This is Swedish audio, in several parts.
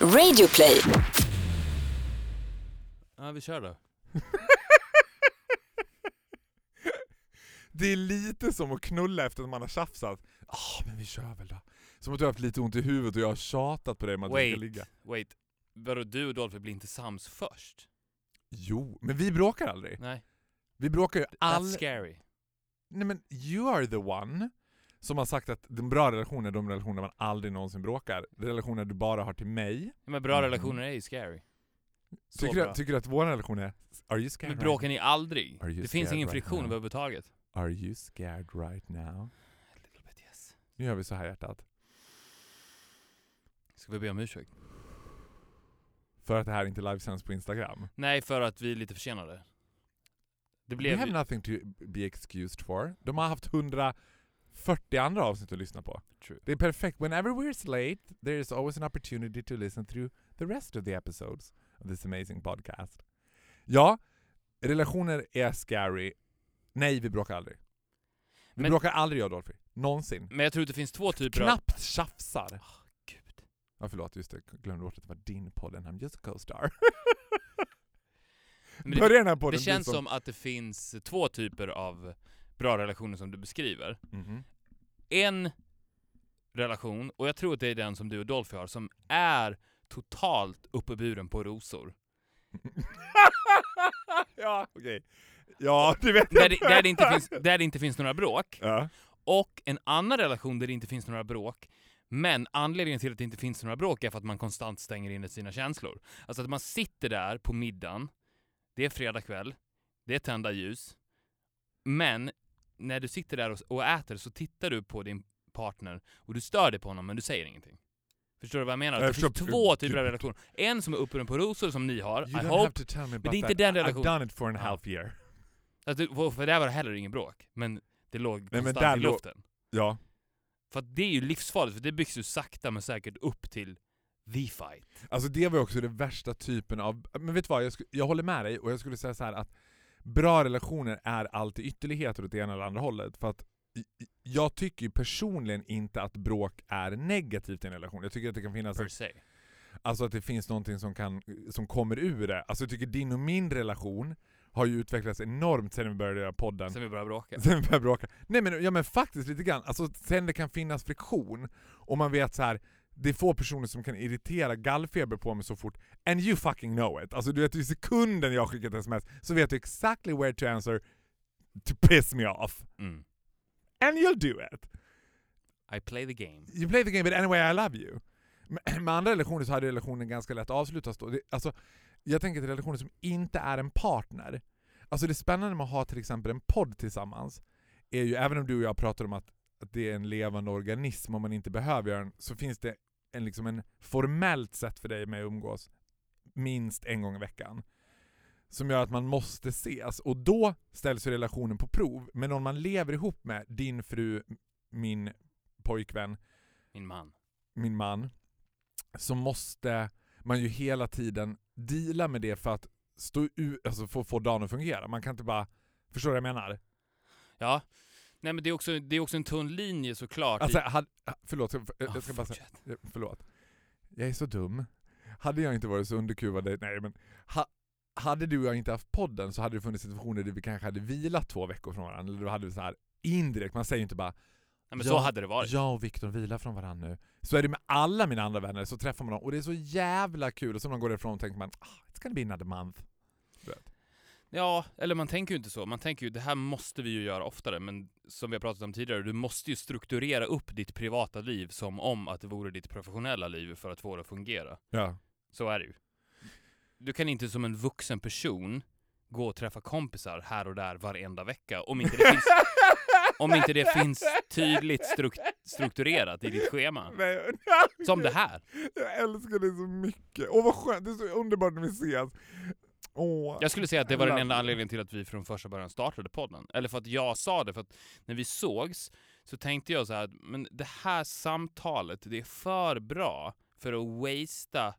Radioplay. Ja, vi kör då. Det är lite som att knulla efter att man har tjafsat. Ah, men vi kör väl då. Som att du har haft lite ont i huvudet och jag har tjatat på dig om att vi ska Wait, ligga. wait. Vadå, du och Dolphy blir inte sams först? Jo, men vi bråkar aldrig. Nej. Vi bråkar ju That's aldrig. scary. Nej men you are the one som har sagt att de bra relationer är de relationer man aldrig någonsin bråkar. Relationer du bara har till mig. Men bra Mm. relationer är ju scary. Så Tycker du, tycker du att vår relation är... Are you scared Men bråkar ni aldrig? Det finns ingen right friktion now? överhuvudtaget. Are you scared right now? Little bit yes. Nu gör vi så här hjärtat. Ska vi be om ursäkt? För att det här inte livesänds på Instagram. Nej, för att vi är lite försenade. Det We blev have nothing to be excused for. De har haft 140 andra avsnitt att lyssna på. True. Det är perfekt. Whenever we're late, there is always an opportunity to listen through the rest of the episodes of this amazing podcast. Ja, relationer är scary. Nej, vi bråkar aldrig. Vi Men- bråkar aldrig jag och Dolphy. Någonsin. Men jag tror att det finns två typer av... Knappt tjafsar. Åh, Gud. Ja, förlåt, just det. Jag glömde bort att det var din podd, and I'm just a co-star. Det, Börjar den här podden det känns som att det finns två typer av bra relationer som du beskriver. Mhm. En relation, och jag tror att det är den som du och Dolphy har, som är totalt uppburen på rosor. ja, okej. Ja, det vet Där jag det, där, det inte finns, där det inte finns några bråk. Ja. Och en annan relation där det inte finns några bråk, men anledningen till att det inte finns några bråk är för att man konstant stänger in sina känslor. Alltså att man sitter där på middagen, det är fredag kväll, det är tända ljus, men när du sitter där och, och äter så tittar du på din partner och du stör dig på honom men du säger ingenting. Förstår du vad jag menar? Jag Det finns två typer av relationer. En som är uppburen på rosor som ni har, You I don't hope. have to tell me about det är inte that. den I've relationen. done it for an half year. Alltså, för där var det heller ingen bråk, men det låg men konstant där i luften. Ja. För att det är ju livsfarligt, för det byggs ju sakta men säkert upp till the fight. Alltså det var ju också den värsta typen av... Men vet du vad, jag, jag håller med dig och jag skulle säga så här att bra relationer är alltid ytterligheter åt det ena eller andra hållet. För att jag tycker personligen inte att bråk är negativt i en relation. Jag tycker att det kan finnas... Per se. Alltså att det finns någonting som, kan, som kommer ur det. Alltså jag tycker din och min relation har ju utvecklats enormt sen vi började göra podden. Sen vi började bråka. Sen vi börjar bråka. Nej men, ja, men faktiskt lite grann. Alltså, sen det kan finnas friktion, och man vet så här. Det är få personer som kan irritera gallfeber på mig så fort, and you fucking know it. Alltså du vet i sekunden jag skickar ett sms så vet du exactly where to answer to piss me off. Mm. And you'll do it. I play the game. You play the game but anyway I love you. Med, med andra relationer så hade relationen ganska lätt att avslutas då. Det, alltså, jag tänker till relationer som inte är en partner. Alltså det spännande med att ha till exempel en podd tillsammans är ju, även om du och jag pratar om att, att det är en levande organism och man inte behöver göra den, så finns det en, liksom en formellt sätt för dig med att umgås minst en gång i veckan. Som gör att man måste ses, och då ställs ju relationen på prov. Men om man lever ihop med din fru, min pojkvän, Min man. min man, så måste man ju hela tiden deala med det för att stå ut, alltså få, få dagen att fungera. Man kan inte bara, förstår du vad jag menar? Ja. Nej men det är också, det är också en tunn linje såklart. Alltså, had, förlåt, jag, Ja, jag ska bara säga, fortsätt. förlåt. Jag är så dum. Hade jag inte varit så underkuvad, nej men, ha, hade du och jag inte haft podden så hade det funnits situationer där vi kanske hade vilat två veckor från varandra, eller då hade vi så här indirekt, man säger ju inte bara Nej, men Ja, så hade det varit. Jag och Viktor vilar från varandra nu. Så är det med alla mina andra vänner, så träffar man dem och det är så jävla kul och så när man går ifrån och tänker man ah, it's gonna be another month. Ja, eller man tänker ju inte så. Man tänker ju det här måste vi ju göra oftare, men som vi har pratat om tidigare, du måste ju strukturera upp ditt privata liv som om att det vore ditt professionella liv för att få det att fungera. Ja. Så är det ju. Du kan inte som en vuxen person gå och träffa kompisar här och där varenda vecka om inte det finns, om inte det finns tydligt struk strukturerat i ditt schema. Nej, Som det här. Jag älskar dig så mycket. Åh vad skönt, det är så underbart när vi ses. Åh. Jag skulle säga att det var den enda anledningen till att vi från första början startade podden. Eller för att jag sa det, för att när vi sågs så tänkte jag så här, men det här samtalet, det är för bra för att wastea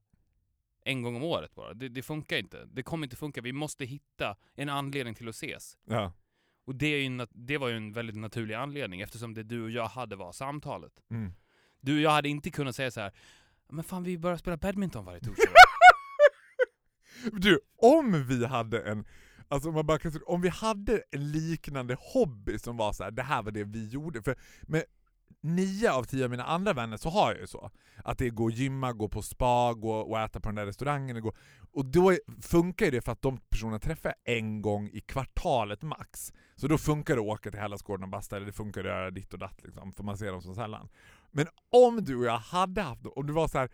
en gång om året bara. Det, det funkar inte. Det kommer inte funka. Vi måste hitta en anledning till att ses. Ja. Och det, är ju, det var ju en väldigt naturlig anledning eftersom det du och jag hade var samtalet. Mm. Du och jag hade inte kunnat säga så här. Men fan, vi börjar spela badminton varje torsdag. Du, om vi hade en Alltså om, man bara kan, om vi hade en liknande hobby som var så här, det här var det vi gjorde. För med nio av tio av mina andra vänner så har jag ju så. Att det är gå och gymma, gå på spa, gå och äta på den där restaurangen. Gå. Och då är- funkar ju det för att de personerna träffar jag en gång i kvartalet max. Så då funkar det att åka till Hällaskåren och basta, eller det funkar att göra ditt och datt liksom, för man ser dem så sällan. Men om du och jag hade haft, om du var så här,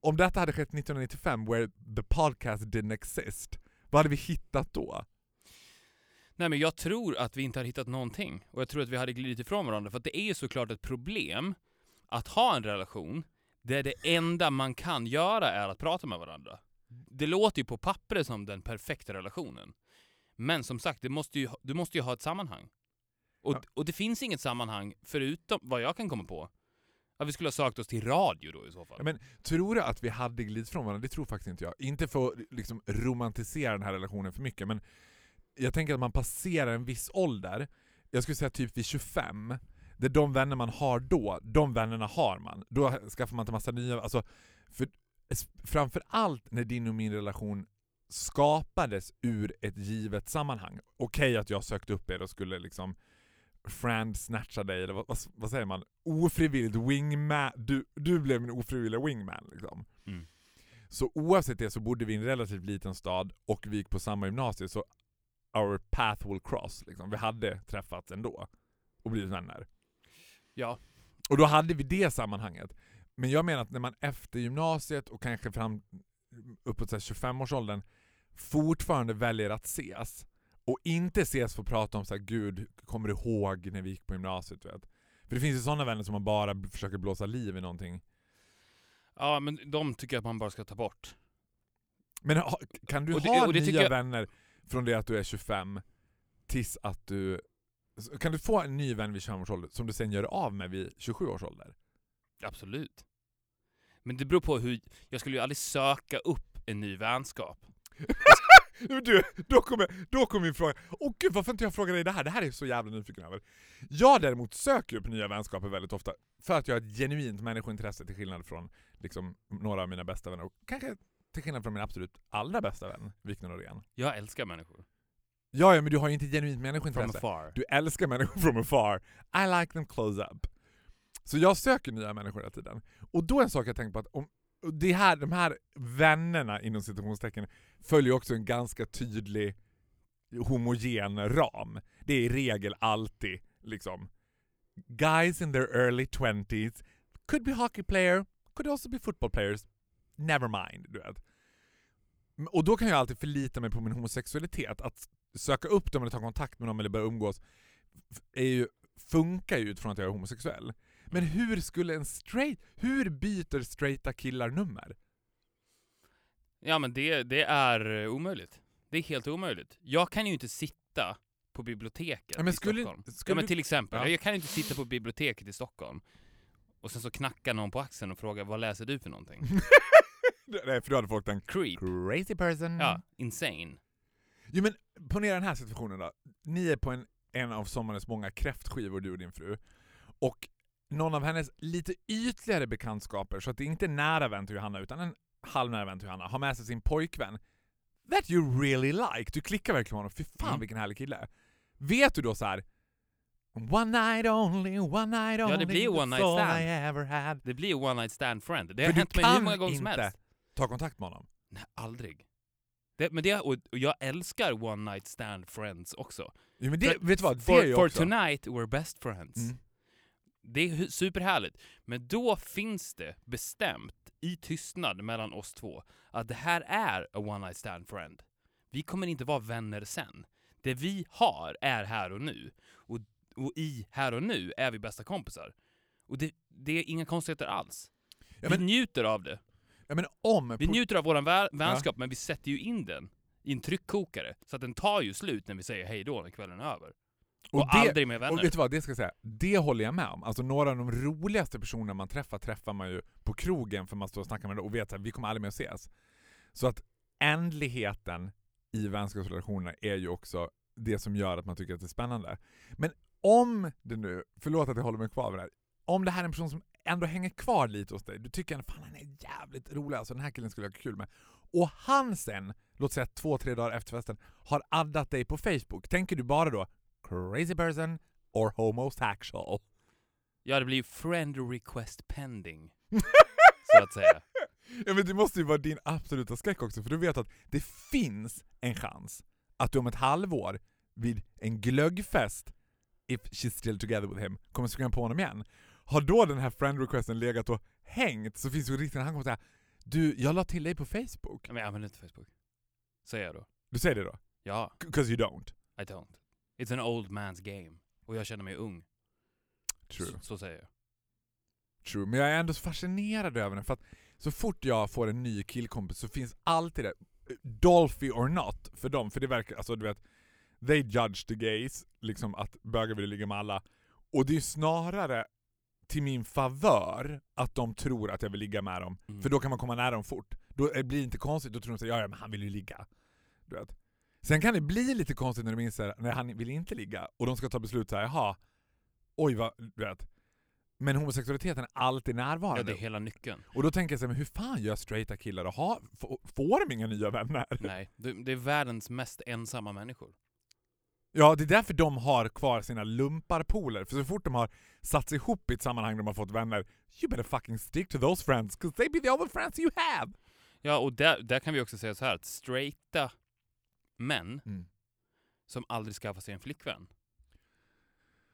om detta hade skett 1995 where the podcast didn't exist, vad hade vi hittat då? Nej men jag tror att vi inte har hittat någonting. Och jag tror att vi hade glidit ifrån varandra. För att det är ju såklart ett problem att ha en relation där det enda man kan göra är att prata med varandra. Det låter ju på pappret som den perfekta relationen. Men som sagt, det måste ju, du måste ju ha ett sammanhang. Och, Ja. och det finns inget sammanhang förutom vad jag kan komma på. Att vi skulle ha sökt oss till radio då i så fall. Ja, men tror du att vi hade glidit från varandra? Det tror faktiskt inte jag. Inte för att liksom, romantisera den här relationen för mycket, men jag tänker att man passerar en viss ålder, jag skulle säga typ vid 25, där de vänner man har då, de vännerna har man. Då skaffar man inte massa nya, alltså, för, framförallt när din och min relation skapades ur ett givet sammanhang. Okej att jag sökte upp er och skulle liksom friend snatcha dig, eller vad, vad, säger man? Ofrivilligt wingman, du, du blev min ofrivilliga wingman liksom. Mm. Så oavsett det så bodde vi i en relativt liten stad och vi gick på samma gymnasium så our path will cross. Liksom. Vi hade träffats ändå och blivit vänner. Ja. Och då hade vi det sammanhanget. Men jag menar att när man efter gymnasiet och kanske fram uppåt så här 25-årsåldern fortfarande väljer att ses och inte ses för att prata om så här, gud, kommer du ihåg när vi gick på gymnasiet? Vet? För det finns ju sådana vänner som man bara försöker blåsa liv i någonting. Ja, men de tycker jag att man bara ska ta bort. Men ha, kan du det- ha nya jag- vänner från det att du är 25 tills att du... Kan du få en ny vän vid 25 års ålder som du sen gör av med vid 27 års ålder? Absolut. Men det beror på hur... Jag skulle ju aldrig söka upp en ny vänskap. Du, då kommer, då kommer min fråga. Åh gud, varför inte jag frågar dig det här? Det här är jag så jävla nyfiken över. Jag däremot söker upp nya vänskaper väldigt ofta för att jag har ett genuint människointresse till skillnad från liksom, några av mina bästa vänner och kanske till skillnad från min absolut allra bästa vän, Viktor Norén. Jag älskar människor. Ja, ja, men du har ju inte ett genuint From människointresse. afar. Du älskar människor from afar. I like them close up. Så jag söker nya människor hela tiden. Och då är en sak jag tänker på att om det här, de här vännerna inom citationstecken följer också en ganska tydlig homogen ram. Det är i regel alltid liksom guys in their early 20s, could be hockey player, could also be football players, never mind, du vet. Och då kan jag alltid förlita mig på min homosexualitet, att söka upp dem eller ta kontakt med dem eller börja umgås är ju, funkar ju utifrån att jag är homosexuell. Men hur skulle en straight, hur byter straighta killar nummer? Ja men det, det är eh, omöjligt. Det är helt omöjligt. Jag kan ju inte sitta på biblioteket Ja, men i skulle, Stockholm. skulle Ja men till exempel, Ja. jag kan inte sitta på biblioteket i Stockholm och sen så knacka någon på axeln och fråga vad läser du för någonting? Nej, för då hade folk tänkt Creep. crazy person. Ja, insane. Jo men ponera den här situationen då. Ni är på en, en av sommarens många kräftskivor, du och din fru. Och någon av hennes lite ytligare bekantskaper, så att det inte är nära vän till Johanna, utan en halvnära vän till Johanna, har med sig sin pojkvän. That you really like. Du klickar verkligen med honom. Fy fan Mm. vilken härlig kille. Vet du då så här. One night only, one night only, det blir one night stand. I ever had. Det blir one night stand friend. Det har du hänt mig hur kan många gånger som inte helst. Ta kontakt med honom. Nej, aldrig. Det, men det, och, och jag älskar one night stand friends också. Jo, men det, För- vet du vad? For, for tonight we're best friends. Mm. Det är superhärligt. Men då finns det bestämt i tystnad mellan oss två att det här är a one night stand friend. Vi kommer inte vara vänner sen. Det vi har är här och nu. Och, och i här och nu är vi bästa kompisar. Och det, det är inga konstigheter alls. Ja, vi men, njuter av det. ja, men om... Vi njuter av vår vä- vänskap, men vi sätter ju in den i en tryckkokare. Så att den tar ju slut när vi säger hej då när kvällen är över. Och, och det, aldrig mer vänner. Och vet du vad, det ska jag säga, det håller jag med om. Alltså några av de roligaste personerna man träffar, träffar man ju på krogen för man står och snackar med dem och vet att vi kommer aldrig mer att ses. Så att ändligheten i vänskapsrelationer är ju också det som gör att man tycker att det är spännande. Men om det nu, förlåt att jag håller mig kvar vid det här, om det här är en person som ändå hänger kvar lite hos dig. Du tycker att fan han är jävligt rolig, alltså den här killen skulle jag ha kul med. Och han sen, låt säga två, tre dagar efter festen, har addat dig på Facebook. Tänker du bara då crazy person or homosexual? Ja, det blir ju friend request pending. så att säga. Ja men det måste ju vara din absoluta skräck också, för du vet att det finns en chans att du om ett halvår vid en glöggfest, if she's still together with him, kommer springa på honom igen. Har då den här friend requesten legat och hängt så finns ju risken att han kommer säga Du, jag la till dig på Facebook. Men jag använder inte Facebook. Säger jag då. Du säger det då? Ja, 'Cause you don't. I don't. It's an old man's game. Och jag känner mig ung. True. Så, så säger jag. True. Men jag är ändå så fascinerad över den, för att så fort jag får en ny killkompis så finns alltid det, Dolphy or not, för dem. För det verkar, alltså du vet, they judge the gays, liksom att bögar vill ligga med alla. Och det är snarare till min favör att de tror att jag vill ligga med dem. Mm. För då kan man komma nära dem fort. Då blir det inte konstigt, då tror de att ja, ja, men han vill ju ligga. Du vet. Sen kan det bli lite konstigt när de inser när han vill inte ligga och de ska ta beslut såhär, jaha, oj vad, du vet. Men homosexualiteten är alltid Ja, närvarande. det är hela nyckeln. Och då tänker jag såhär, men hur fan gör straighta killar och ha, få- får de inga nya vänner? Nej, det, är världens mest ensamma människor. Ja, det är därför de har kvar sina lumparpoler. För så fort de har satt sig ihop i ett sammanhang där de har fått vänner, you better fucking stick to those friends, 'cause they be the only friends you have! Ja, och där, där kan vi också säga så här att straighta män Mm. som aldrig skaffar sig en flickvän.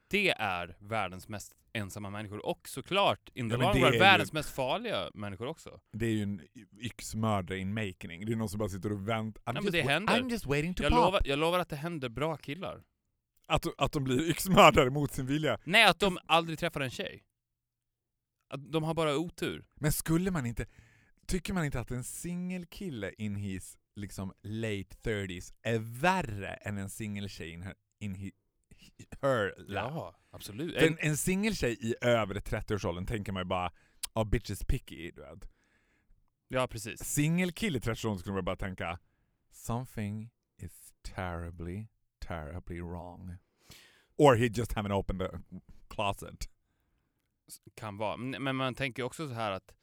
Det är världens mest ensamma människor och såklart in the Ja, long det run är ju- världens mest farliga människor också. Det är ju en yxmördare in making. Det är någon som bara sitter och väntar. I'm, men just det händer. I'm just waiting to Jag pop. lovar, jag lovar att det händer bra killar. Att, att de blir yxmördare mot sin vilja. Nej, att de aldrig träffar en tjej. Att de har bara otur. Men skulle man inte... Tycker man inte att en singelkille in his liksom late 30s är värre än en singeltjej in her, in he, her? Ja, absolut. För en, en singeltjej i övre 30-årsåldern tänker man ju bara oh, bitches picky, du vet. Ja, precis. Singelkille i 30-årsåldern skulle man bara tänka something is terribly, terribly wrong. Or he just haven't opened the closet. Kan vara. Men man tänker också så här att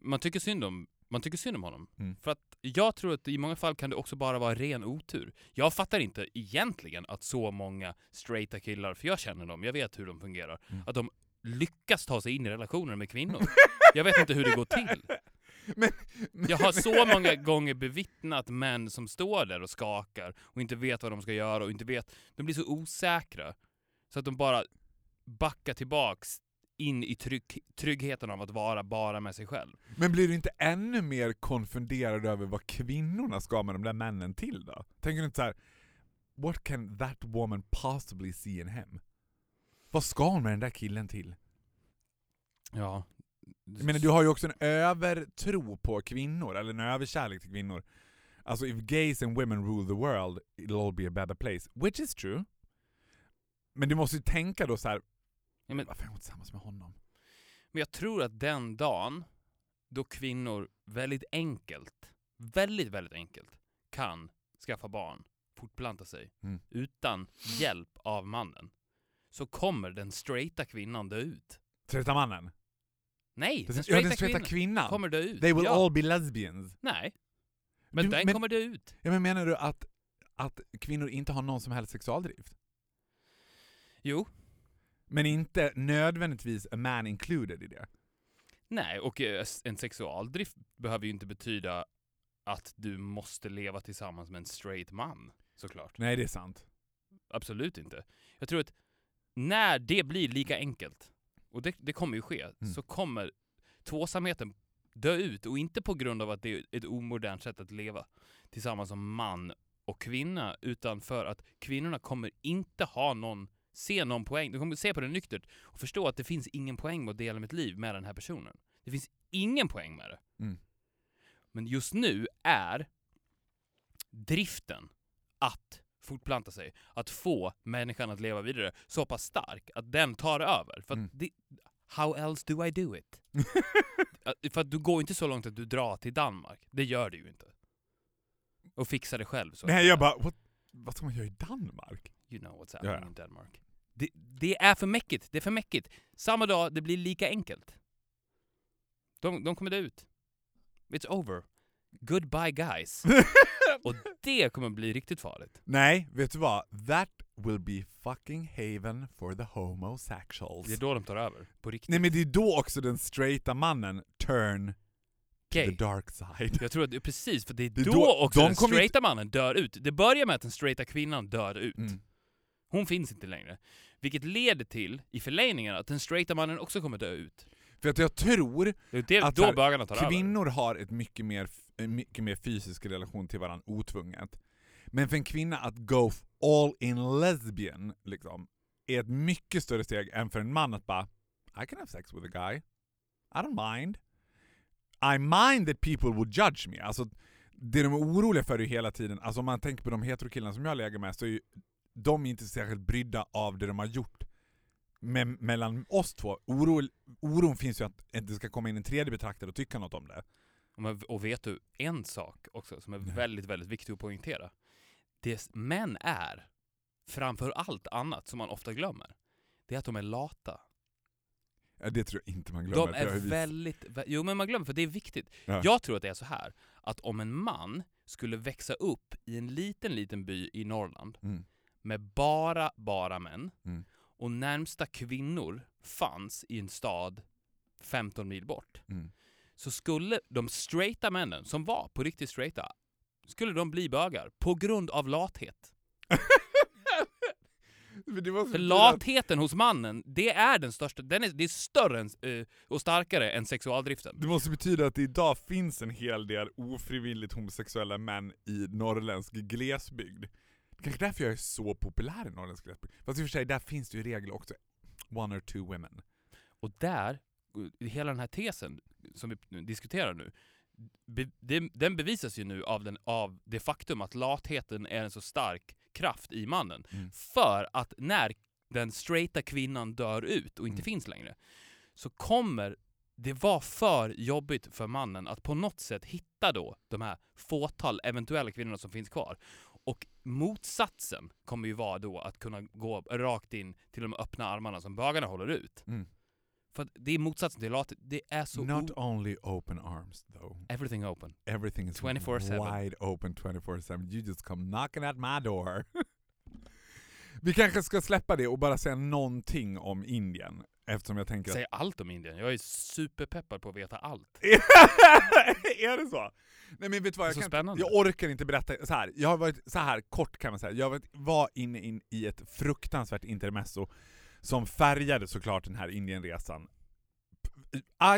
man tycker synd om, man tycker synd om honom. Mm. För att jag tror att i många fall kan det också bara vara ren otur. Jag fattar inte egentligen att så många straighta killar, för jag känner dem, jag vet hur de fungerar, Mm. att de lyckas ta sig in i relationer med kvinnor. Jag vet inte hur det går till. Men, Jag har så många gånger bevittnat män som står där och skakar och inte vet vad de ska göra och inte vet. De blir så osäkra så att de bara backar tillbaks in i trygg, tryggheten av att vara bara med sig själv. Men blir du inte ännu mer konfunderad över vad kvinnorna ska med de där männen till då? Tänker du inte så här: what can that woman possibly see in him? Vad ska hon med den där killen till? Ja. Menar, du har ju också en övertro på kvinnor, eller en överkärlek till kvinnor. Alltså if gays and women rule the world, it'll all be a better place. Which is true. Men du måste ju tänka då så här. Ja, men, varför är hon tillsammans med honom? men jag tror att den dagen då kvinnor väldigt enkelt, väldigt, väldigt enkelt kan skaffa barn, fortplanta sig, Mm. utan hjälp av mannen, så kommer den straighta kvinnan dö ut. Straighta mannen? Nej, Den, den ja, straighta, den straighta kvinnan, kvinnan? kommer dö ut. They will ja. all be lesbians. Nej, men Du- den men- kommer dö ut. Ja, men menar du att, att kvinnor inte har någon som helst sexualdrift? Jo, Men inte nödvändigtvis a man included i det? nej, och eh, en sexualdrift behöver ju inte betyda att du måste leva tillsammans med en straight man, såklart. Nej, det är sant. Absolut inte. Jag tror att när det blir lika enkelt, och det, det kommer ju ske, Mm. så kommer tvåsamheten dö ut. Och inte på grund av att det är ett omodernt sätt att leva tillsammans som man och kvinna, utan för att kvinnorna kommer inte ha någon, se någon poäng. De kommer se på det nyktert och förstå att det finns ingen poäng med att dela mitt liv med den här personen. Det finns ingen poäng med det. Mm. Men just nu är driften att fortplanta sig, att få människan att leva vidare så pass stark att den tar över. För att Mm. det, how else do I do it? För att du går inte så långt att du drar till Danmark. Det gör du ju inte. Och fixar det själv. Så Nej, jag bara, what, vad ska man göra i Danmark? You know what's happening ja. in Denmark. Det, det är för mäckigt. Det är för mäckigt. Samma dag, det blir lika enkelt. De, de kommer dö ut. It's over. Goodbye guys. Och det kommer bli riktigt farligt. Nej, vet du vad? That will be fucking haven for the homosexuals. Det är då de tar över. På riktigt. Nej men det är då också den straighta mannen turn to Gay. the dark side. Jag tror att det är precis, för det är, Det är då, då- också de den straighta mannen dör ut. Det börjar med att den straighta kvinnan dör ut. Mm. Hon finns inte längre. Vilket leder till, i förlängningen, att den straighta mannen också kommer dö ut. För att jag tror Det det, Att här, tar över. kvinnor har ett mycket mer, mycket mer fysisk relation till varandra otvunget. Men för en kvinna att go all in lesbian liksom, är ett mycket större steg än för en man att bara I can have sex with a guy. I don't mind. I mind that people would judge me. Alltså, det de är oroliga för är ju hela tiden, alltså om man tänker på de heterokillarna som jag lägger med, så är ju de inte särskilt brydda av det de har gjort med, mellan oss två. Oro, oron finns ju att det ska komma in en tredje betraktare och tycka något om det. Men- Och vet du, en sak också som är väldigt, väldigt viktig att poängtera. Det män är, framför allt annat som man ofta glömmer, det är att de är lata. Ja, det tror jag inte man glömmer. De är väldigt... vä- Jo, men man glömmer för det är viktigt. Ja. Jag tror att det är så här, att om en man skulle växa upp i en liten, liten by i Norrland Mm. Med bara, bara män Mm. och närmsta kvinnor fanns i en stad 15 mil bort, Mm. så skulle de straighta männen, som var på riktigt straighta, skulle de bli bögar på grund av lathet. För latheten hos mannen, det är den största, den är, det är större än, eh, och starkare än sexualdriften. Det måste betyda att det idag finns en hel del ofrivilligt homosexuella män i norrländsk glesbygd. Det kanske är därför jag är så populär i norrländsk glesbygd. Fast i och för sig, där finns det ju i regel också one or two women. Och där, hela den här tesen som vi diskuterar nu, be, det, den bevisas ju nu av, den, av det faktum att latheten är en så stark kraft i mannen. Mm. För att när den straighta kvinnan dör ut och inte Mm. finns längre, så kommer det vara för jobbigt för mannen att på något sätt hitta då de här fåtal eventuella kvinnorna som finns kvar. Och motsatsen kommer ju vara då att kunna gå rakt in till de öppna armarna som bögarna håller ut. Mm. För det är motsatsen till lat. Det är så... Not only open arms though. everything open. Everything is 24/7. wide open 24-7. You just come knocking at my door. Vi kanske ska släppa det och bara säga någonting om Indien. Eftersom jag tänker att Säg allt om Indien. Jag är superpeppad på att veta allt. är det så? Nej men vet du vad, jag, så kan, spännande. jag orkar inte berätta så här. Jag har varit så här kort kan man säga. Jag var inne in i ett fruktansvärt intermezzo som färgade såklart den här Indienresan.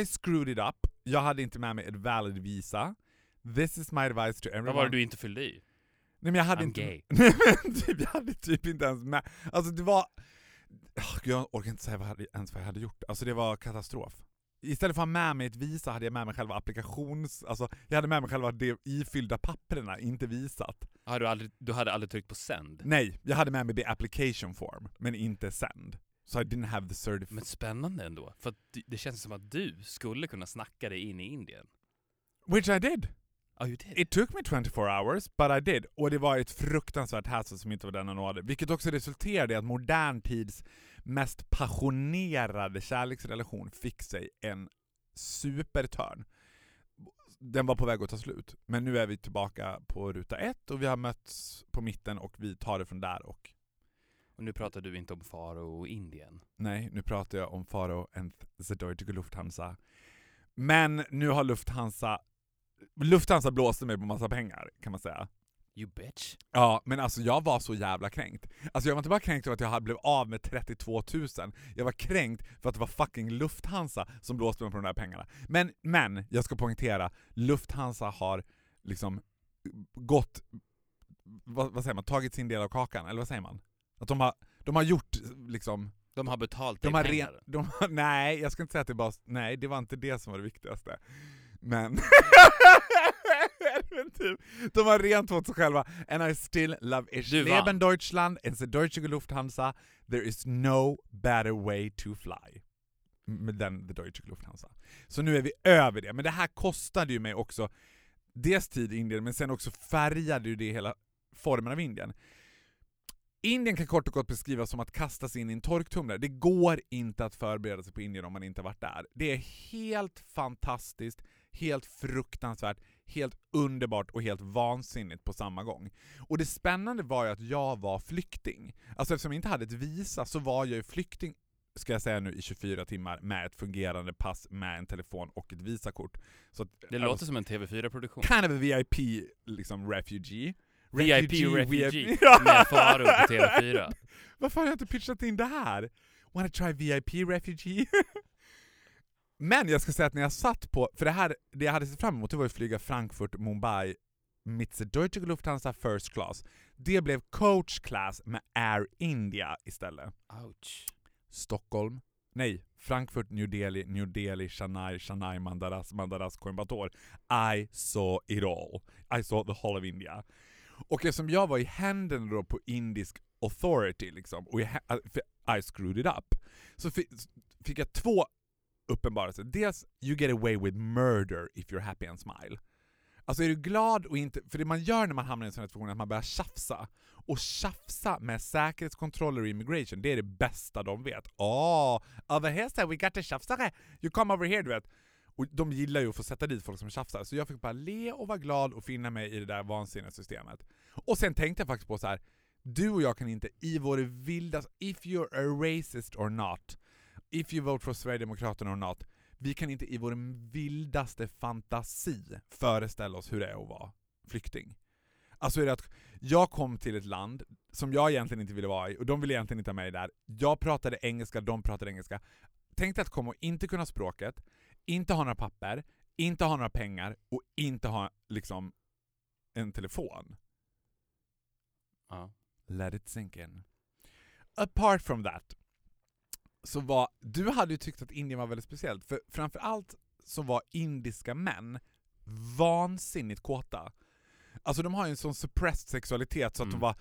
I screwed it up. Jag hade inte med mig ett valid visa. This is my advice to everyone. Vad var det du inte fyllde i? Nej men jag hade I'm inte... gay. Nej men typ, jag hade typ inte ens med... Alltså det var... Jag orkar inte säga vad jag hade, ens vad jag hade gjort. Alltså det var katastrof. Istället för att ha med mig ett visa hade jag med mig själva applikations... Alltså jag hade med mig själva de ifyllda papperna, inte visat. Har du, aldrig, du hade aldrig tryckt på send? Nej, jag hade med mig the application form, men inte send. So I didn't have the certificate. Men spännande ändå. För det känns som att du skulle kunna snacka dig in i Indien. Which I did. Oh, you did. It took me 24 hours, but I did. Och det var ett fruktansvärt hassle som inte var denna nåde. Vilket också resulterade i att modern tids mest passionerade kärleksrelation fick sig en supertörn. Den var på väg att ta slut. Men nu är vi tillbaka på ruta ett och vi har mötts på mitten och vi tar det från där och Och nu pratar du inte om Faro och Indien. nej, nu pratar jag om Faro and the Deutsche Lufthansa. Men nu har Lufthansa Lufthansa blåste mig på massa pengar kan man säga. You bitch. Ja, men alltså jag var så jävla kränkt. Alltså jag var inte bara kränkt över att jag blivit av med 32 000, jag var kränkt för att det var fucking Lufthansa som blåste mig på de där pengarna. Men, men, jag ska poängtera, Lufthansa har liksom gått, vad, vad säger man, tagit sin del av kakan, eller vad säger man? Att de har, de har gjort liksom, De har betalt dig de har pengar. ren, de nej jag ska inte säga att det bara, nej det var inte det som var det viktigaste. Men, typ, de har rent åt sig själva. And I still love ich Du vann. leben Deutschland, it's a deutsche Lufthansa, there is no better way to fly. Den the Deutsche Lufthansa. Så nu är vi över det, men det här kostade ju mig också dels tid i Indien, men sen också färgade ju det hela formen av Indien. Indien kan kort och gott beskrivas som att kasta sig in i en torktumlare. Det går inte att förbereda sig på Indien om man inte varit där. Det är helt fantastiskt, helt fruktansvärt, helt underbart och helt vansinnigt på samma gång. Och det spännande var ju att jag var flykting. Alltså eftersom jag inte hade ett visa så var jag ju flykting ska jag säga nu, i 24 timmar med ett fungerande pass, med en telefon och ett visakort. Så att, Det låter som en TV4-produktion. kind of a VIP liksom refugee. VIP Refugee VIP. med Faro på TV4. Varför har jag inte pitchat in det här? Wanna try VIP refugee? Men jag ska säga att när jag satt på, för det här, det jag hade sett fram emot det var att flyga Frankfurt, Mumbai, Mitze Deutsche Lufthansa First Class. Det blev coach class med Air India istället. Ouch. Stockholm, nej, Frankfurt, New Delhi, New Delhi, Chennai, Chennai, Mandaras, Mandaras, Coimbatore. I saw it all. I saw the whole of India. Och eftersom jag var i händerna då på indisk authority liksom, och jag, I screwed it up, så fick, fick jag två uppenbarelse. Dels, you get away with murder if you're happy and smile. Alltså är du glad och inte... För det man gör när man hamnar i en sån här situation är att man börjar tjafsa. Och tjafsa med säkerhetskontroller och immigration, det är det bästa de vet. Åh, oh, over here sir, we got a tjafsare! You come over here, du vet. Och de gillar ju att få sätta dit folk som tjafsar, så jag fick bara le och vara glad och finna mig i det där vansinniga systemet. Och sen tänkte jag faktiskt på så här. du och jag kan inte i vår vildaste... If you're a racist or not, if you vote for Sverigedemokraterna or not, vi kan inte i vår vildaste fantasi föreställa oss hur det är att vara flykting. Alltså är det att jag kom till ett land som jag egentligen inte ville vara i, och de ville egentligen inte ha mig där. Jag pratade engelska, de pratade engelska. Tänkte att komma och inte kunna språket, inte ha några papper, inte ha några pengar och inte ha liksom en telefon. Ja. Let it sink in. Apart from that, så var, du hade ju tyckt att Indien var väldigt speciellt, för framförallt så var indiska män vansinnigt kåta. Alltså de har ju en sån suppressed sexualitet så att Mm. de var,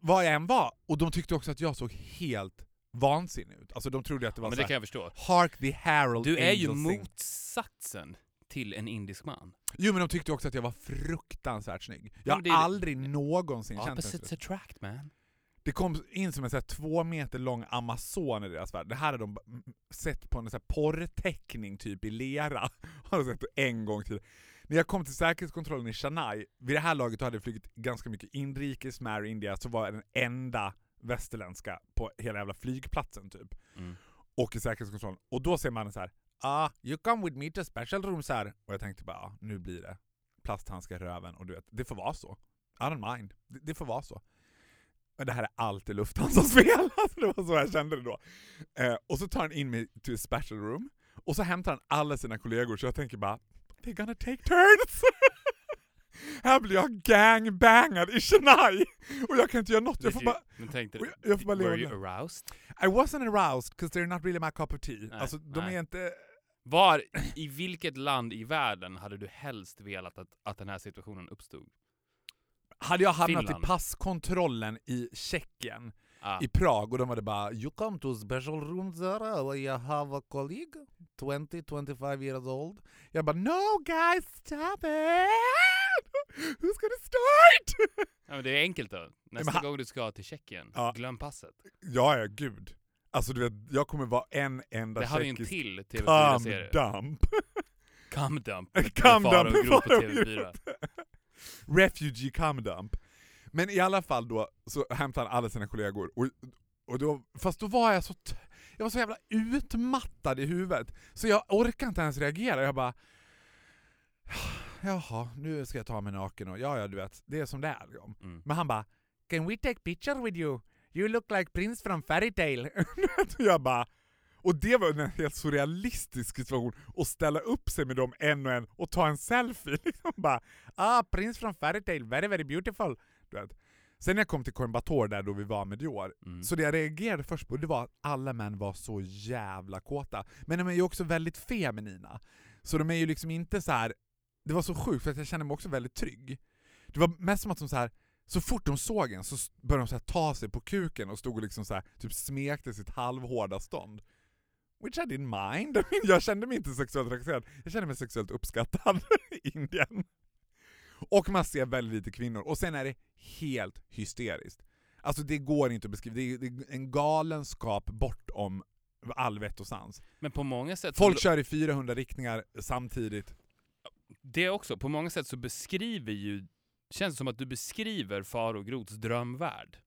vad jag än var, och de tyckte också att jag såg helt vansinnig ut. Alltså de trodde att det var Men så det kan jag förstå. Hark the Herald Du är ju motsatsen till en indisk man. Jo men de tyckte också att jag var fruktansvärt snygg. Jag Ja, har men aldrig någonsin känt en Opposites attract man. Det kom in som en så här, två meter lång amazon i deras värld. Det här har de sett på en så här porrteckning typ i lera. Har de sett en gång till. När jag kom till säkerhetskontrollen i Chennai, vid det här laget hade jag flugit ganska mycket inrikes med Air India, så var jag den enda västerländska på hela jävla flygplatsen typ. Mm. Och i säkerhetskontrollen. Och då säger mannen så här. Ah, you come with me to special rooms här. Och jag tänkte bara, ah, nu blir det plasthandskar i röven och du vet, det får vara så. I don't mind. Det, det får vara så. Men det här är alltid Lufthansas fel. Alltså det var så jag kände det då. Eh, och så tar han in mig till special room, och så hämtar han alla sina kollegor, så jag tänker bara, they're gonna take turns! här blir jag gangbangad i Chennai! Och jag kan inte göra något, jag får you- bara... Men tänkte jag- jag får bara were you aroused? I wasn't aroused, because they're not really my cup of tea. Nej, alltså de nej. är inte... Var, i vilket land i världen hade du helst velat att, att den här situationen uppstod? Hade jag hamnat Finland. i passkontrollen i Tjeckien, Ah, i Prag, och de hade bara You come to special room Zara, where you have a colleague, 20-25 years old. Jag bara No guys, stop it! Who's gonna start? ja, men det är enkelt då. Nästa men gång du ska till Tjeckien, Ja. glöm passet. ja, ja, gud. Alltså du vet, jag kommer vara en enda Det har vi en tjeckisk till cum TV4-serie. dump. Cum dump. Cum Med Faro dump. på och TV4. Refugee cum dump. Men i alla fall då så hämtade han alla sina kollegor, och, och då, fast då var jag så jag var så jävla utmattad i huvudet, så jag orkade inte ens reagera. Jag bara Jaha, nu ska jag ta mig naken och ja, ja du vet, det är som det är. Liksom. Mm. Men han bara Can we take picture with you? You look like Prince from Fairytale. jag bara och det var en helt surrealistisk situation, att ställa upp sig med dem en och en och ta en selfie. Liksom bara Ah, Prince from Fairytale, very very beautiful. Du vet. Sen när jag kom till Coimbatore där då vi var med Dior, Mm. så det jag reagerade först på det var att alla män var så jävla kåta. Men de är ju också väldigt feminina. Så de är ju liksom inte så här. det var så sjukt för att jag kände mig också väldigt trygg. Det var mest som att de så här. så fort de såg en så började de så ta sig på kuken och stod och liksom så här, typ smekte sitt halvhårda stånd. Which I didn't mind. Jag kände mig inte sexuellt trakasserad, jag kände mig sexuellt uppskattad i Indien. Och man ser väldigt lite kvinnor, och sen är det helt hysteriskt. Alltså det går inte att beskriva, det är, det är en galenskap bortom all vett och sans. Men på många sätt... Folk kör i 400 riktningar samtidigt. det också, på många sätt så beskriver ju... Känns det som att du beskriver Faro Groths drömvärld.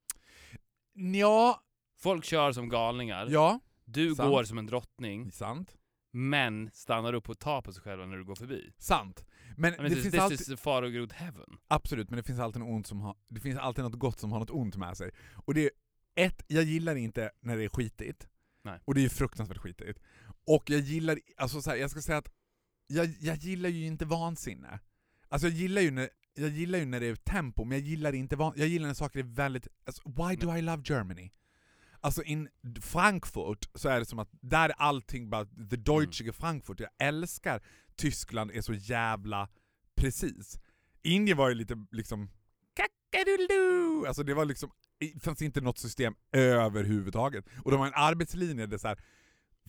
Ja, Folk kör som galningar, ja, du sant. går som en drottning, sant. men stannar upp och tar på sig själva när du går förbi. Sant. Men I mean, det this, finns this alltid, is Faro Groth heaven. absolut, men det finns alltid något ont som har, det finns alltid något gott som har något ont med sig. Och det är, ett, jag gillar inte när det är skitigt. Nej. Och det är ju fruktansvärt skitigt. Och jag gillar, alltså så här, jag ska säga att jag, jag gillar ju inte vansinne. Alltså jag gillar ju när, jag gillar ju när det är tempo, men jag gillar inte van, jag gillar när saker är väldigt, alltså, why do I love Germany? Alltså in Frankfurt så är det som att där är allting bara the deutsche Frankfurt. Jag älskar Tyskland är så jävla precis. Indien var ju lite liksom kackadoodledoo. Alltså det var liksom, det fanns inte något system överhuvudtaget. Och de har en arbetslinje där så här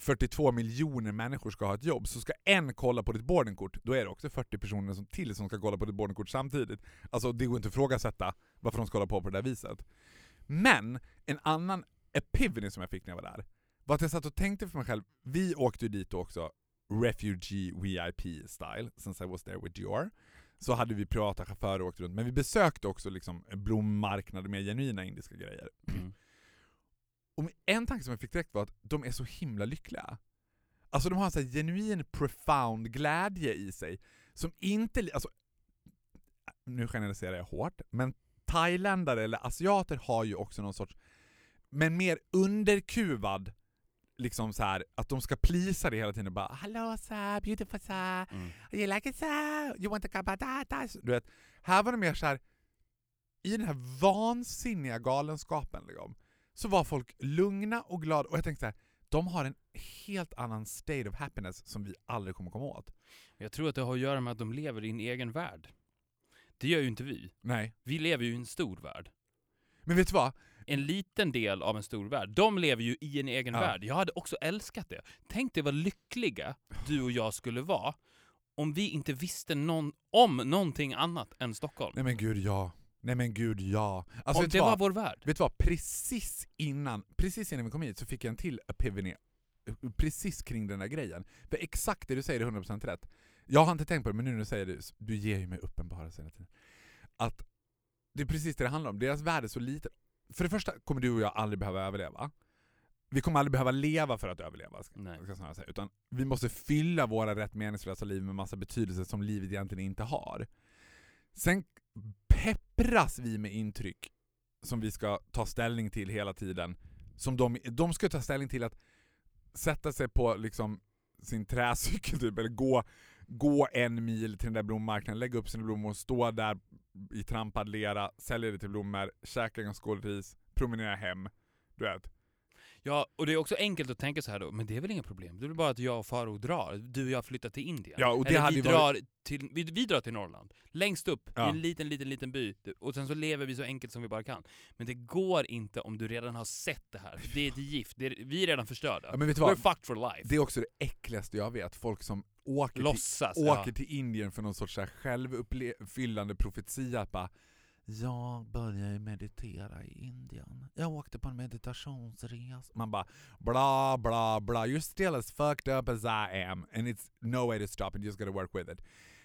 42 miljoner människor ska ha ett jobb, så ska en kolla på ditt boardingkort, då är det också 40 personer som till som ska kolla på ditt boardingkort samtidigt. Alltså det går inte att ifrågasätta varför de ska hålla på på det där viset. Men en annan epiphany som jag fick när jag var där, var att jag satt och tänkte för mig själv, vi åkte ju dit också Refugee VIP style, since I was there with Dior. Så hade vi privata chaufförer och åkte runt, men vi besökte också liksom blommarknader med genuina indiska grejer. Mm. Och en tanke som jag fick direkt var att de är så himla lyckliga. Alltså de har en sån här genuin profound glädje i sig, som inte... Alltså, nu generaliserar jag hårt, men thailändare eller asiater har ju också någon sorts, men mer underkuvad, liksom så här att de ska plisa det hela tiden bara 'Hello sir, beautiful sir, Mm. you like it sir, you want to come batatas?' Du vet, här var det mer så här i den här vansinniga galenskapen liksom, så var folk lugna och glada, och jag tänkte så här, de har en helt annan state of happiness som vi aldrig kommer komma åt. Jag tror att det har att göra med att de lever i en egen värld. Det gör ju inte vi. Nej. Vi lever ju i en stor värld. Men vet du vad? En liten del av en stor värld. De lever ju i en egen Ja. värld. Jag hade också älskat det. Tänk dig vad lyckliga du och jag skulle vara om vi inte visste någon, om någonting annat än Stockholm. Nej men gud ja. Nej men gud ja. Alltså om det var vad? vår värld. Vet du vad? Precis innan, precis innan vi kom hit så fick jag en till epiphany precis kring den där grejen. För exakt det du säger är 100% rätt. Jag har inte tänkt på det, men nu när du säger det, du ger ju mig uppenbarelse hela tiden. Att det är precis det det handlar om. Deras värld är så liten. För det första kommer du och jag aldrig behöva överleva. Vi kommer aldrig behöva leva för att överleva, ska, Nej. ska jag säga. Utan vi måste fylla våra rätt meningslösa liv med massa betydelse som livet egentligen inte har. Sen peppras vi med intryck som vi ska ta ställning till hela tiden. Som de, de ska ta ställning till att sätta sig på liksom sin träcykel typ, eller gå, gå en mil till den där blommarknaden, lägga upp sina blommor, stå där i trampad lera, sälja det till blommor, käka en skål ris, promenera hem. Du vet. Ja, och det är också enkelt att tänka så här då, men det är väl inga problem. Det är väl bara att jag och Faro drar. Du och jag flyttar till Indien. Ja, och det Eller hade vi, ju varit- drar till, vi, vi drar till Norrland. Längst upp, Ja. i en liten, liten, liten by. Och sen så lever vi så enkelt som vi bara kan. Men det går inte om du redan har sett det här. Det är ett gift. Det är, vi är redan förstörda. Ja, men vet du We're vad? fucked for life. Det är också det äckligaste jag vet, folk som åker till Låtsas. åker ja. till Indien för någon sorts självuppfyllande profetia bara jag började meditera i Indien. Jag åkte på en meditationsresa. Man bara bla bla bla. You're still as fucked up as I am and it's no way to stop and you just gotta work with it.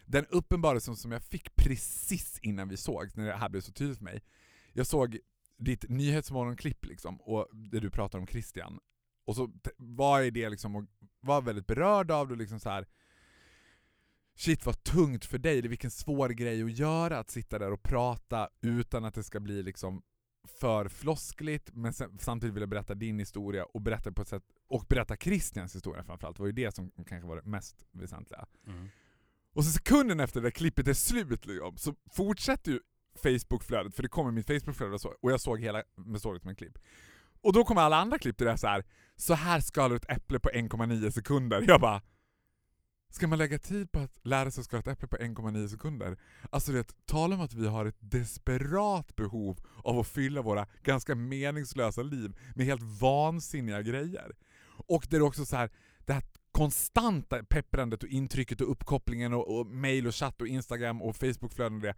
Den uppenbarelsen som jag fick precis innan vi såg, när det här blev så tydligt för mig. Jag såg ditt nyhetsmorgonklipp liksom, och det du pratar om Christian. Och så var jag det liksom och var väldigt berörd av det liksom så här. Shit vad tungt för dig, det är vilken svår grej att göra att sitta där och prata utan att det ska bli liksom för floskligt, men sen, samtidigt vilja berätta din historia och berätta på ett sätt, och berätta Christians historia framförallt, det var ju det som kanske var det mest väsentliga. Mm. Och så sekunden efter det där klippet är slut liksom, så fortsätter ju Facebookflödet, för det kommer mitt Facebookflöde och, så, och jag såg hela, men såg det som en klipp. Och då kommer alla andra klipp där det är så här. så här skalar du ett äpple på 1,9 sekunder. Jag bara, ska man lägga tid på att lära sig att skala ett äpple på 1,9 sekunder? Alltså det, tala om att vi har ett desperat behov av att fylla våra ganska meningslösa liv med helt vansinniga grejer. Och det är också så här, det här konstanta pepprandet och intrycket och uppkopplingen och, och mail och chatt och Instagram och Facebookflöden och det.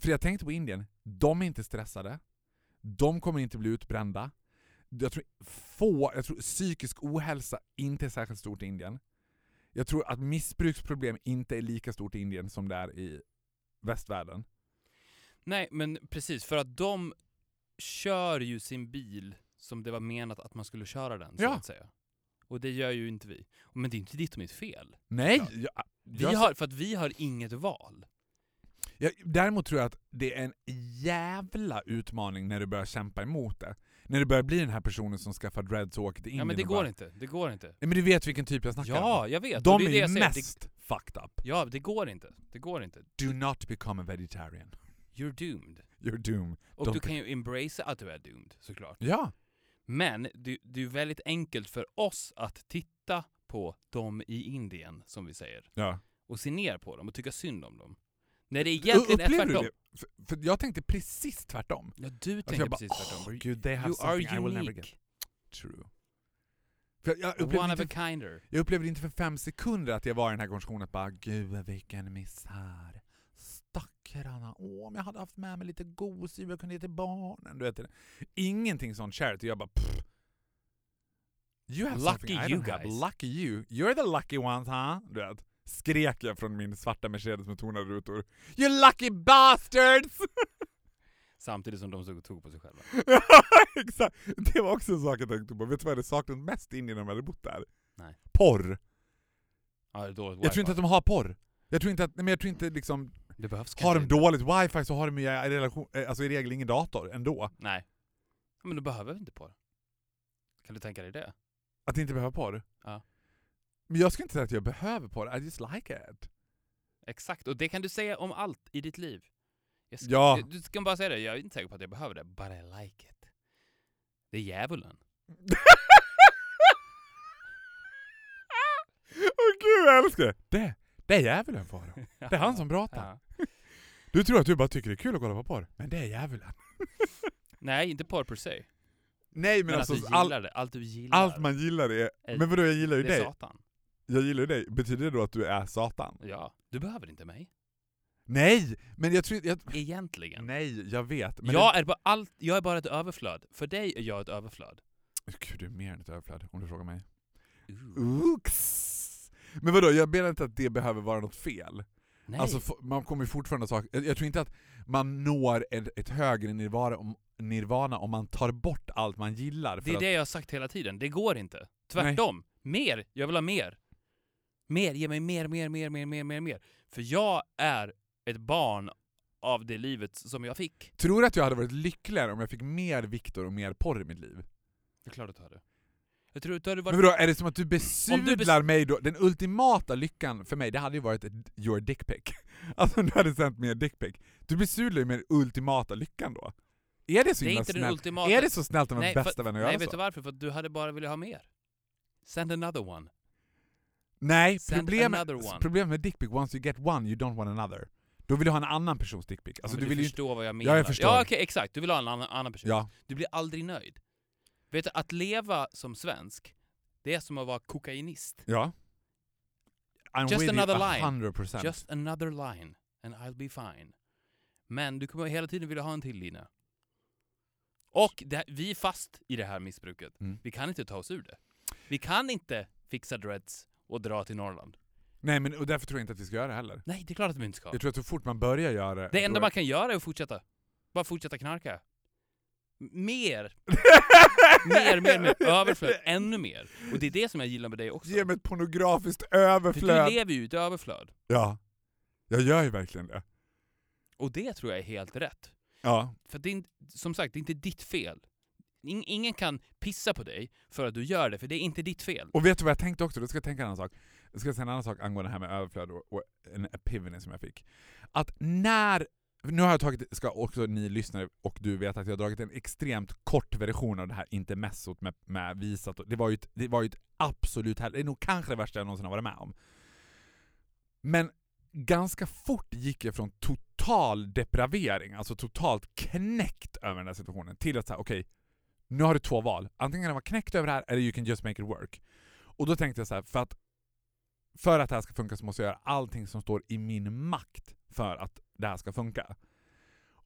För jag tänkte på Indien, de är inte stressade. De kommer inte bli utbrända. Jag tror, få, jag tror psykisk ohälsa inte är särskilt stort i Indien. Jag tror att missbruksproblem inte är lika stort i Indien som det är i västvärlden. Nej, men precis. För att de kör ju sin bil som det var menat att man skulle köra den, så Ja. att säga. Och det gör ju inte vi. Men det är inte ditt och mitt fel. Nej! Ja. Jag, Vi jag, har, för att vi har inget val. jag, däremot tror jag att det är en jävla utmaning när du börjar kämpa emot det. När du börjar bli den här personen som skaffar dreads och åker till Indien Ja men det går bara, inte. Det går inte. Nej, men du vet vilken typ jag snackar om? Ja, jag vet. De det är det ju mest fucked up. Det, ja, det går inte. Det går inte. Do not become a vegetarian. You're doomed. You're doomed. Och Don't du kan ju embracea att du är doomed, såklart. Ja. Men det, det är väldigt enkelt för oss att titta på dem i Indien, som vi säger. ja. Och se ner på dem och tycka synd om dem. När det egentligen är Upplever du tvärtom. det? För, för jag tänkte precis tvärtom. Ja, du Att tänker jag bara, precis "Åh, tvärtom. gud, they have you are something I will never get. unique. True. För jag, jag, One upplevde of a kinder. jag upplevde inte för fem sekunder att jag var i den här konversationen att bara gud vilken misär. Stackarna. Åh, om jag hade haft med mig lite gosedjur jag kunde ge till barnen. Du vet, det. ingenting sånt charity. Jag bara pff. You have Lucky something I you don't have. guys. Lucky you. You're the lucky ones huh? Du vet. Skrek jag från min svarta Mercedes med tonade rutor. You lucky bastards! Samtidigt som de stod och tog på sig själva. Exakt. Det var också en sak jag tänkte på. Vet du vad jag hade saknat mest in innan jag hade bott där? Nej. Porr. Ja, det är dåligt Jag tror inte att de har porr. Jag tror inte att, nej, men jag tror inte liksom, Det behövs har de inte. dåligt wifi så har de ju i, relation, eh, alltså i regel ingen dator ändå. Nej. Men du behöver inte det. Kan du tänka dig det? Att inte behöva porr. Ja. Men jag skulle inte säga att jag behöver porr, I just like it. Exakt, och det kan du säga om allt i ditt liv. Jag ska, Ja. Du ska bara säga det, jag är inte säker på att jag behöver det, but I like it. Det är djävulen. Åh gud jag älskar det! Det, det är djävulen Faro. Det är han som pratar. Ja. Du tror att du bara tycker det är kul att kolla på porr, men det är djävulen. Nej, inte porr per se. Nej men, Men, alltså, att du all, gillar det. Allt du gillar. allt man gillar är... är- Men vadå jag gillar ju det är dig? Satan. Jag gillar ju dig. Betyder det då att du är Satan? Ja. Du behöver inte mig. Nej! Men jag tror jag, Egentligen. Nej, jag vet. Men jag, är bara allt, jag är bara ett överflöd. För dig är jag ett överflöd. det, Gud, du är mer än ett överflöd om du frågar mig. Ooks. Men vadå, jag menar inte att det behöver vara något fel. Nej. Alltså man kommer fortfarande saker, jag, tror inte att man når ett, ett högre nirvana om, nirvana om man tar bort allt man gillar. Det är att, det jag har sagt hela tiden. Det går inte. Tvärtom. Mer. Jag vill ha mer. Mer. Ge mig mer, mer, mer, mer, mer, mer, mer. För jag är ett barn av det livet som jag fick. Tror du att jag hade varit lyckligare om jag fick mer Viktor och mer porr i mitt liv? Det är klart att du hade. Jag tror att du hade varit... Men vadå, är det som att du besudlar bes- mig då? Den ultimata lyckan för mig, det hade ju varit ett your dick pic. Alltså om du hade sänt mig en dick pic. Du besudlar ju med den ultimata lyckan då. Är det så det är inte den snällt? ultimata... Är det så snällt av Nej, ens bästa för- vänner att Nej, göra vet så? du varför? För att du hade bara velat ha mer. Send another one. Nej, problemet, problemet med dickpic, once you get one you don't want another. Då vill du ha en annan persons dickpic. Alltså, Ja, du du vill ju förstår vad jag menar. Ja, jag förstår. Ja, okej, exakt. Du vill ha en annan, annan person. Ja. Du blir aldrig nöjd. Vet du, att leva som svensk, det är som att vara kokainist. Ja. I'm Just another line. 100%. Just another line, and I'll be fine. Men du kommer hela tiden vilja ha en till lina. Och det, vi är fast i det här missbruket. Mm. Vi kan inte ta oss ur det. Vi kan inte fixa dreads och dra till Norrland. Nej men och därför tror jag inte att vi ska göra det heller. Nej, det är klart att vi inte ska. Jag tror att så fort man börjar göra det... Det enda man kan göra är att fortsätta. Bara fortsätta knarka. Mer, mer, mer, mer. Överflöd. Ännu mer. Och det är det som jag gillar med dig också. Ge mig ett pornografiskt För du överflöd. lever ju i ett överflöd. Ja. Jag gör ju verkligen det. Och det tror jag är helt rätt. Ja. För det är som sagt, det är inte ditt fel. In, ingen kan pissa på dig för att du gör det, för det är inte ditt fel. Och vet du vad jag tänkte också? Då ska jag tänka en annan sak. Jag ska säga en annan sak angående det här med överflöd och, och en epiphany som jag fick. Att när... Nu har jag tagit, ska också ni lyssnare och du vet att jag har dragit en extremt kort version av det här intermezzot med, med visat. Det var ju ett, det var ju ett absolut hel- Det är nog kanske det värsta jag någonsin har varit med om. Men ganska fort gick jag från total depravering, alltså totalt knäckt över den här situationen, till att säga okej, nu har du två val. Antingen kan du vara knäckt över det här, eller you can just make it work. Och då tänkte jag så här, för att för att det här ska funka så måste jag göra allting som står i min makt för att det här ska funka.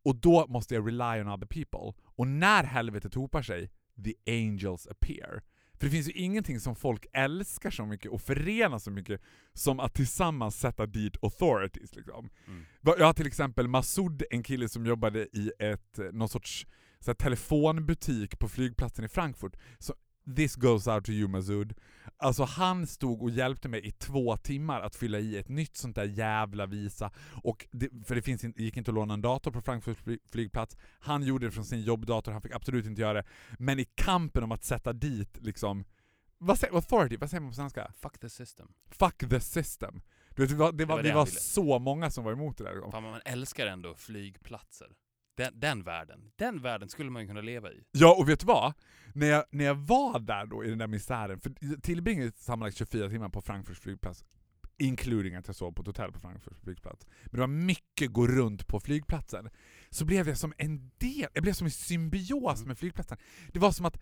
Och då måste jag rely on other people. Och när helvetet hopar sig, the angels appear. För det finns ju ingenting som folk älskar så mycket och förenar så mycket som att tillsammans sätta dit authorities. Liksom. Mm. Jag har till exempel Masoud, en kille som jobbade i ett, eh, någon sorts så här, telefonbutik på flygplatsen i Frankfurt. Så, this goes out to you Masoud. Alltså han stod och hjälpte mig i två timmar att fylla i ett nytt sånt där jävla visa. Och det, för det finns in, gick inte att låna en dator på Frankfurt fly- flygplats. Han gjorde det från sin jobbdator, han fick absolut inte göra det. Men i kampen om att sätta dit liksom, vad säger, authority, vad säger man på svenska? Fuck the system. Fuck the system. Du vet, det var, det var, var vi det var han ville. så många som var emot det där. Fan, man älskar ändå flygplatser. Den, den världen. Den världen skulle man ju kunna leva i. Ja, och vet du vad? När jag, när jag var där då i den där misären, för jag tillbringade sammanlagt 24 timmar på Frankfurts flygplats, including att jag sov på ett hotell på Frankfurts flygplats. Men det var mycket gå runt på flygplatsen. Så blev jag som en del, jag blev som i symbios Mm. med flygplatsen. Det var som att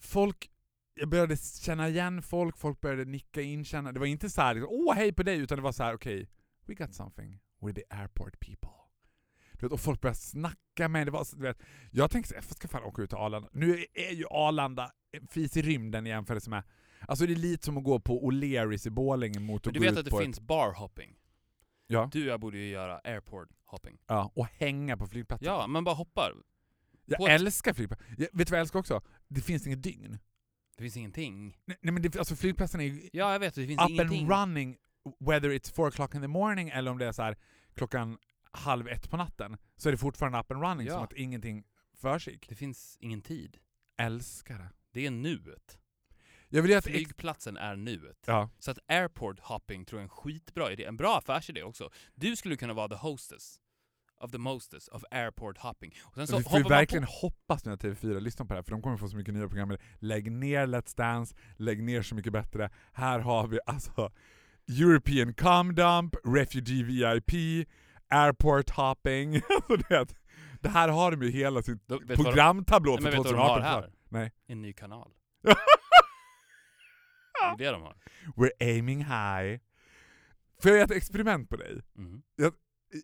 folk, jag började känna igen folk, folk började nicka inkänna. Det var inte så här, liksom, åh hej på dig, utan det var så här: okej, we got something with the airport people. Du vet, och folk började snacka med det var, så- du vet, Jag tänkte jag ska fan åka ut till Arlanda. Nu är ju Arlanda en fis i rymden i jämförelse med... Alltså det är lite som att gå på O'Learys i Borlänge mot att du gå vet ut att det på finns barhopping? Ett, ja, Du och jag borde ju göra airport hopping. ja, och hänga på flygplatsen. Ja, man bara hoppar. jag ett- älskar flygplatsen. Vet du vad jag älskar också? Det finns inget dygn. Det finns ingenting. Nej, nej men det, alltså flygplatsen är ju Ja, jag vet. Det finns up ingenting. and running whether it's four o'clock in the morning eller om det är så här klockan halv ett på natten. Så är det fortfarande up and running Ja. som att ingenting försiggick. Det finns ingen tid. Älskar det. Det är nuet. Jag vill ex- Flygplatsen är nuet. Ja. Så att airport hopping tror jag är en skitbra idé. En bra affärsidé också. Du skulle kunna vara the hostess of the mostest of airport hopping. Och sen så vi får verkligen på. hoppas nu att TV4 lyssnar på det här, för de kommer få så mycket nya program. Lägg ner Let's Dance, lägg ner Så Mycket Bättre. Här har vi alltså European Cum Dump, Refugee VIP, Airport Hopping. Alltså det, det här har de ju hela sin de- programtablå för men vet du vad de 2018. har här? Nej. En ny kanal. Det är det de har. We're aiming high. Får jag göra ett experiment på dig? Mhm.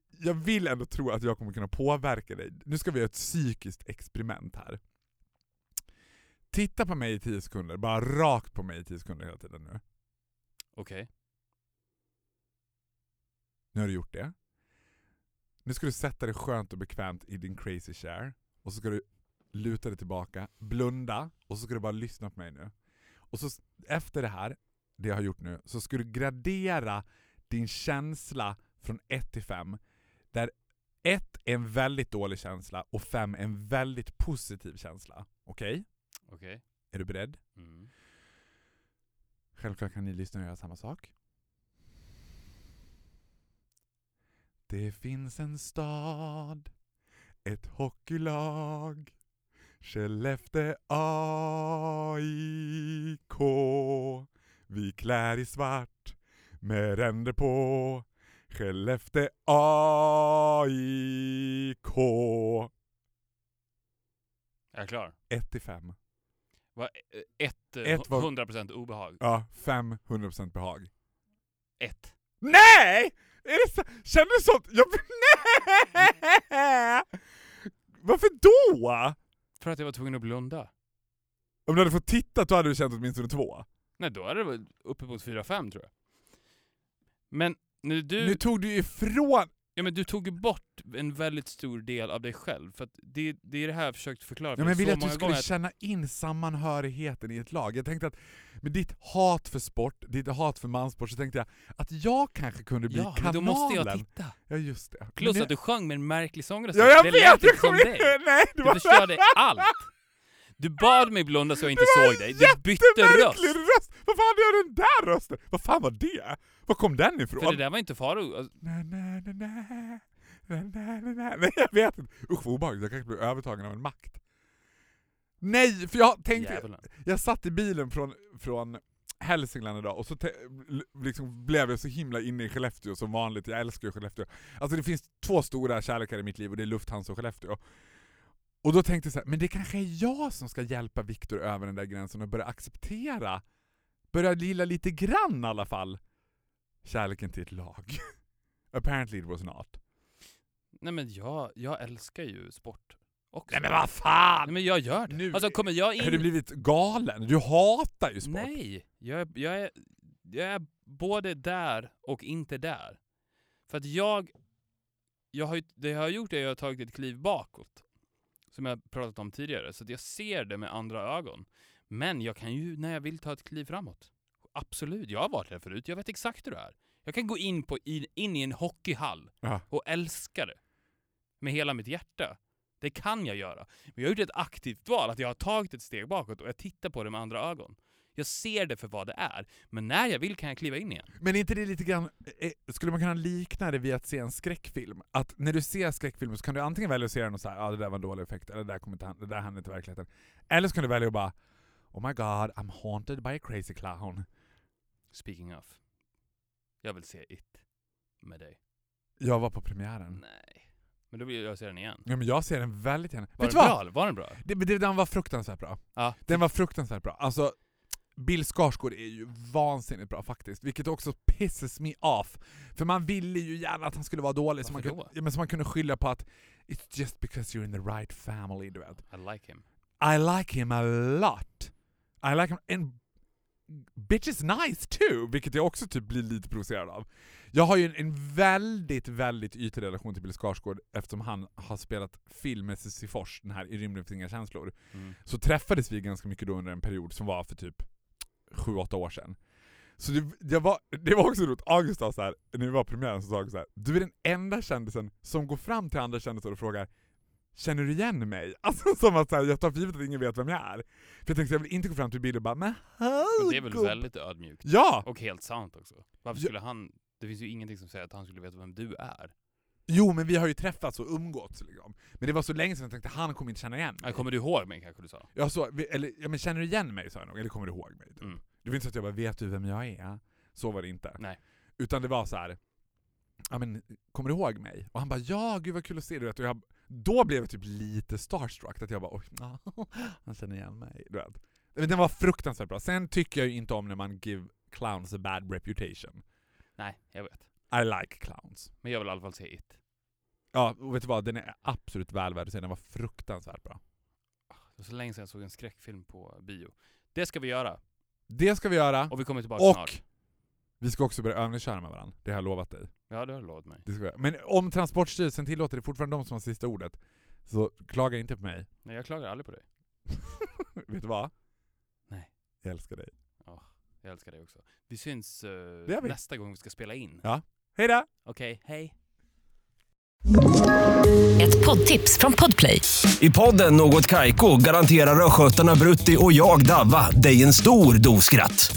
jag vill ändå tro att jag kommer kunna påverka dig. Nu ska vi göra ett psykiskt experiment här. Titta på mig i 10 sekunder, bara rakt på mig i 10 sekunder hela tiden nu. Okej. Nu har du gjort det. Nu ska du sätta dig skönt och bekvämt i din crazy chair. Och så ska du luta dig tillbaka, blunda och så ska du bara lyssna på mig nu. Och så efter det här, det jag har gjort nu, så ska du gradera din känsla från 1 till 5. Där 1 är en väldigt dålig känsla och 5 är en väldigt positiv känsla. Okej? Okej. Är du beredd? Mm. Självklart kan ni lyssna och göra samma sak. Det finns en stad, ett hockeylag, Skellefteå AIK. Vi klär i svart med ränder på, Skellefteå AIK. Jag är klar. 1 till 5. Va, eh, ett, eh, Ett var- 100% obehag. Ja, 500% behag. Ett. Nej! Är det så? Känner du sånt? Jag... Nej! Varför då? För att jag var tvungen att blunda. Om du hade fått titta då hade du känt åtminstone två. Nej, då är det väl uppemot 4-5 tror jag. Men när du... Nu tog du ifrån... Ja men du tog ju bort en väldigt stor del av dig själv. För att det, det är det här jag försökt förklara för Ja, men jag ville att du skulle. Att, känna in sammanhörigheten i ett lag. Jag tänkte att med ditt hat för sport, ditt hat för mansport, så tänkte jag att jag kanske kunde bli ja, kanalen. men då måste jag titta. Ja, just det. Plus Men att du sjöng med en märklig sångröst. Ja, jag det vet! Jag som kommer dig. inte... Nej, det Du var förstörde allt. Du bad mig blunda så jag inte såg dig. Du bytte röst. röst! Vad fan gör den där rösten? Vad fan var det? Var kom den ifrån? För det där var inte Faro. Alltså, Na, na, na, na. Na, na, na, na. Nej jag vet inte. Usch vad obehagligt, jag kanske blir övertagen av en makt. Nej, för jag tänkte... Djävulen. Jag satt i bilen från, från Hälsingland idag och så liksom blev jag så himla inne i Skellefteå som vanligt. Jag älskar ju Skellefteå. Alltså det finns två stora kärlekar i mitt liv och det är Lufthansa och Skellefteå. Och då tänkte jag så här, men det kanske är jag som ska hjälpa Viktor över den där gränsen och börja acceptera, börja lilla lite grann i alla fall, kärleken till ett lag. Apparently it was not. Nej men jag, jag älskar ju sport också. Nej men vad fan! Nej, men jag gör det. Nu alltså kommer jag in... Har du blivit galen? Du hatar ju sport. Nej, jag är, jag, är, jag är både där och inte där. För att jag, jag har, det jag har gjort är att jag har tagit ett kliv bakåt. Som jag pratat om tidigare. Så att jag ser det med andra ögon. Men jag kan ju när jag vill ta ett kliv framåt. Absolut, jag har varit där förut. Jag vet exakt hur det är. Jag kan gå in, på, in, in i en hockeyhall Ja. och älska det. Med hela mitt hjärta. Det kan jag göra. Men jag har gjort ett aktivt val, att jag har tagit ett steg bakåt och jag tittar på det med andra ögon. Jag ser det för vad det är, men när jag vill kan jag kliva in igen. Men är inte det lite grann, eh, skulle man kunna likna det vid att se en skräckfilm? Att när du ser skräckfilm så kan du antingen välja att se den och säga ja ah, det där var en dålig effekt, eller det där, kommer inte, det där hände inte verkligheten. Eller så kan du välja att bara Oh my god, I'm haunted by a crazy clown. Speaking of. Jag vill se It. Med dig. Jag var på premiären. Nej. Men då vill jag se den igen. Ja, men jag ser den väldigt gärna. Var den bra? Var den bra? Det, det, den var fruktansvärt bra. Ja. Den var fruktansvärt bra. Alltså, Bill Skarsgård är ju vansinnigt bra faktiskt, vilket också pisses me off. För man ville ju gärna att han skulle vara dålig, så man, kunde, ja, men så man kunde skylla på att It's just because you're in the right family, du vet. I like him. I like him a lot. I like him, and bitch is nice too, vilket jag också typ blir lite provocerad av. Jag har ju en, en väldigt, väldigt ytlig relation till Bill Skarsgård eftersom han har spelat film med Cissi Fors, den här I rymden finns inga känslor. Mm. Så träffades vi ganska mycket då under en period som var för typ 7-8 år sedan. Så det, var, det var också roligt, August sa så här, när vi var på premiären så sa han så här, du är den enda kändisen som går fram till andra kändisar och frågar Känner du igen mig? Alltså som att så här, jag tar för givet att ingen vet vem jag är. För jag tänkte jag vill inte gå fram till Bill och bara men Men det är väl gubb." väldigt ödmjukt. Ja! Och helt sant också. Varför Ja. skulle han... Det finns ju ingenting som säger att han skulle veta vem du är. Jo men vi har ju träffats och umgåtts liksom. Men det var så länge sedan jag tänkte han kommer inte känna igen mig. Ja, Kommer du ihåg mig kanske du sa? Jag så, eller, ja, men känner du igen mig sa jag nog, eller kommer du ihåg mig? Typ. Mm. Det var inte så att jag bara, vet du vem jag är? Så var det inte. Nej. Utan det var så här. ja men kommer du ihåg mig? Och han bara, ja gud vad kul att se dig. Och jag, då blev jag typ lite starstruck, att jag bara, oj, han känner igen mig. Du vet. Men den var fruktansvärt bra. Sen tycker jag ju inte om när man give clowns a bad reputation. Nej, jag vet. I like clowns. Men jag vill i alla fall se It. Ja, och vet du vad? Den är absolut väl värd att se. Den var fruktansvärt bra. Det var så länge sedan jag såg en skräckfilm på bio. Det ska vi göra. Det ska vi göra. Och vi kommer tillbaka Och snart. Vi ska också börja övningsköra med varandra. Det har jag lovat dig. Ja, det har du lovat mig. Det ska. Men om Transportstyrelsen tillåter det är fortfarande de som har sista ordet, så klaga inte på mig. Nej, jag klagar aldrig på dig. Vet du vad? Nej. Jag älskar dig. Jag älskar dig också. Vi syns gör vi. nästa gång vi ska spela in. Ja. Hej då! Okej, hej. Ett poddtips från Podplay. I podden Något Kaiko garanterar östgötarna Brutti och jag, Davva, dig en stor dos skratt.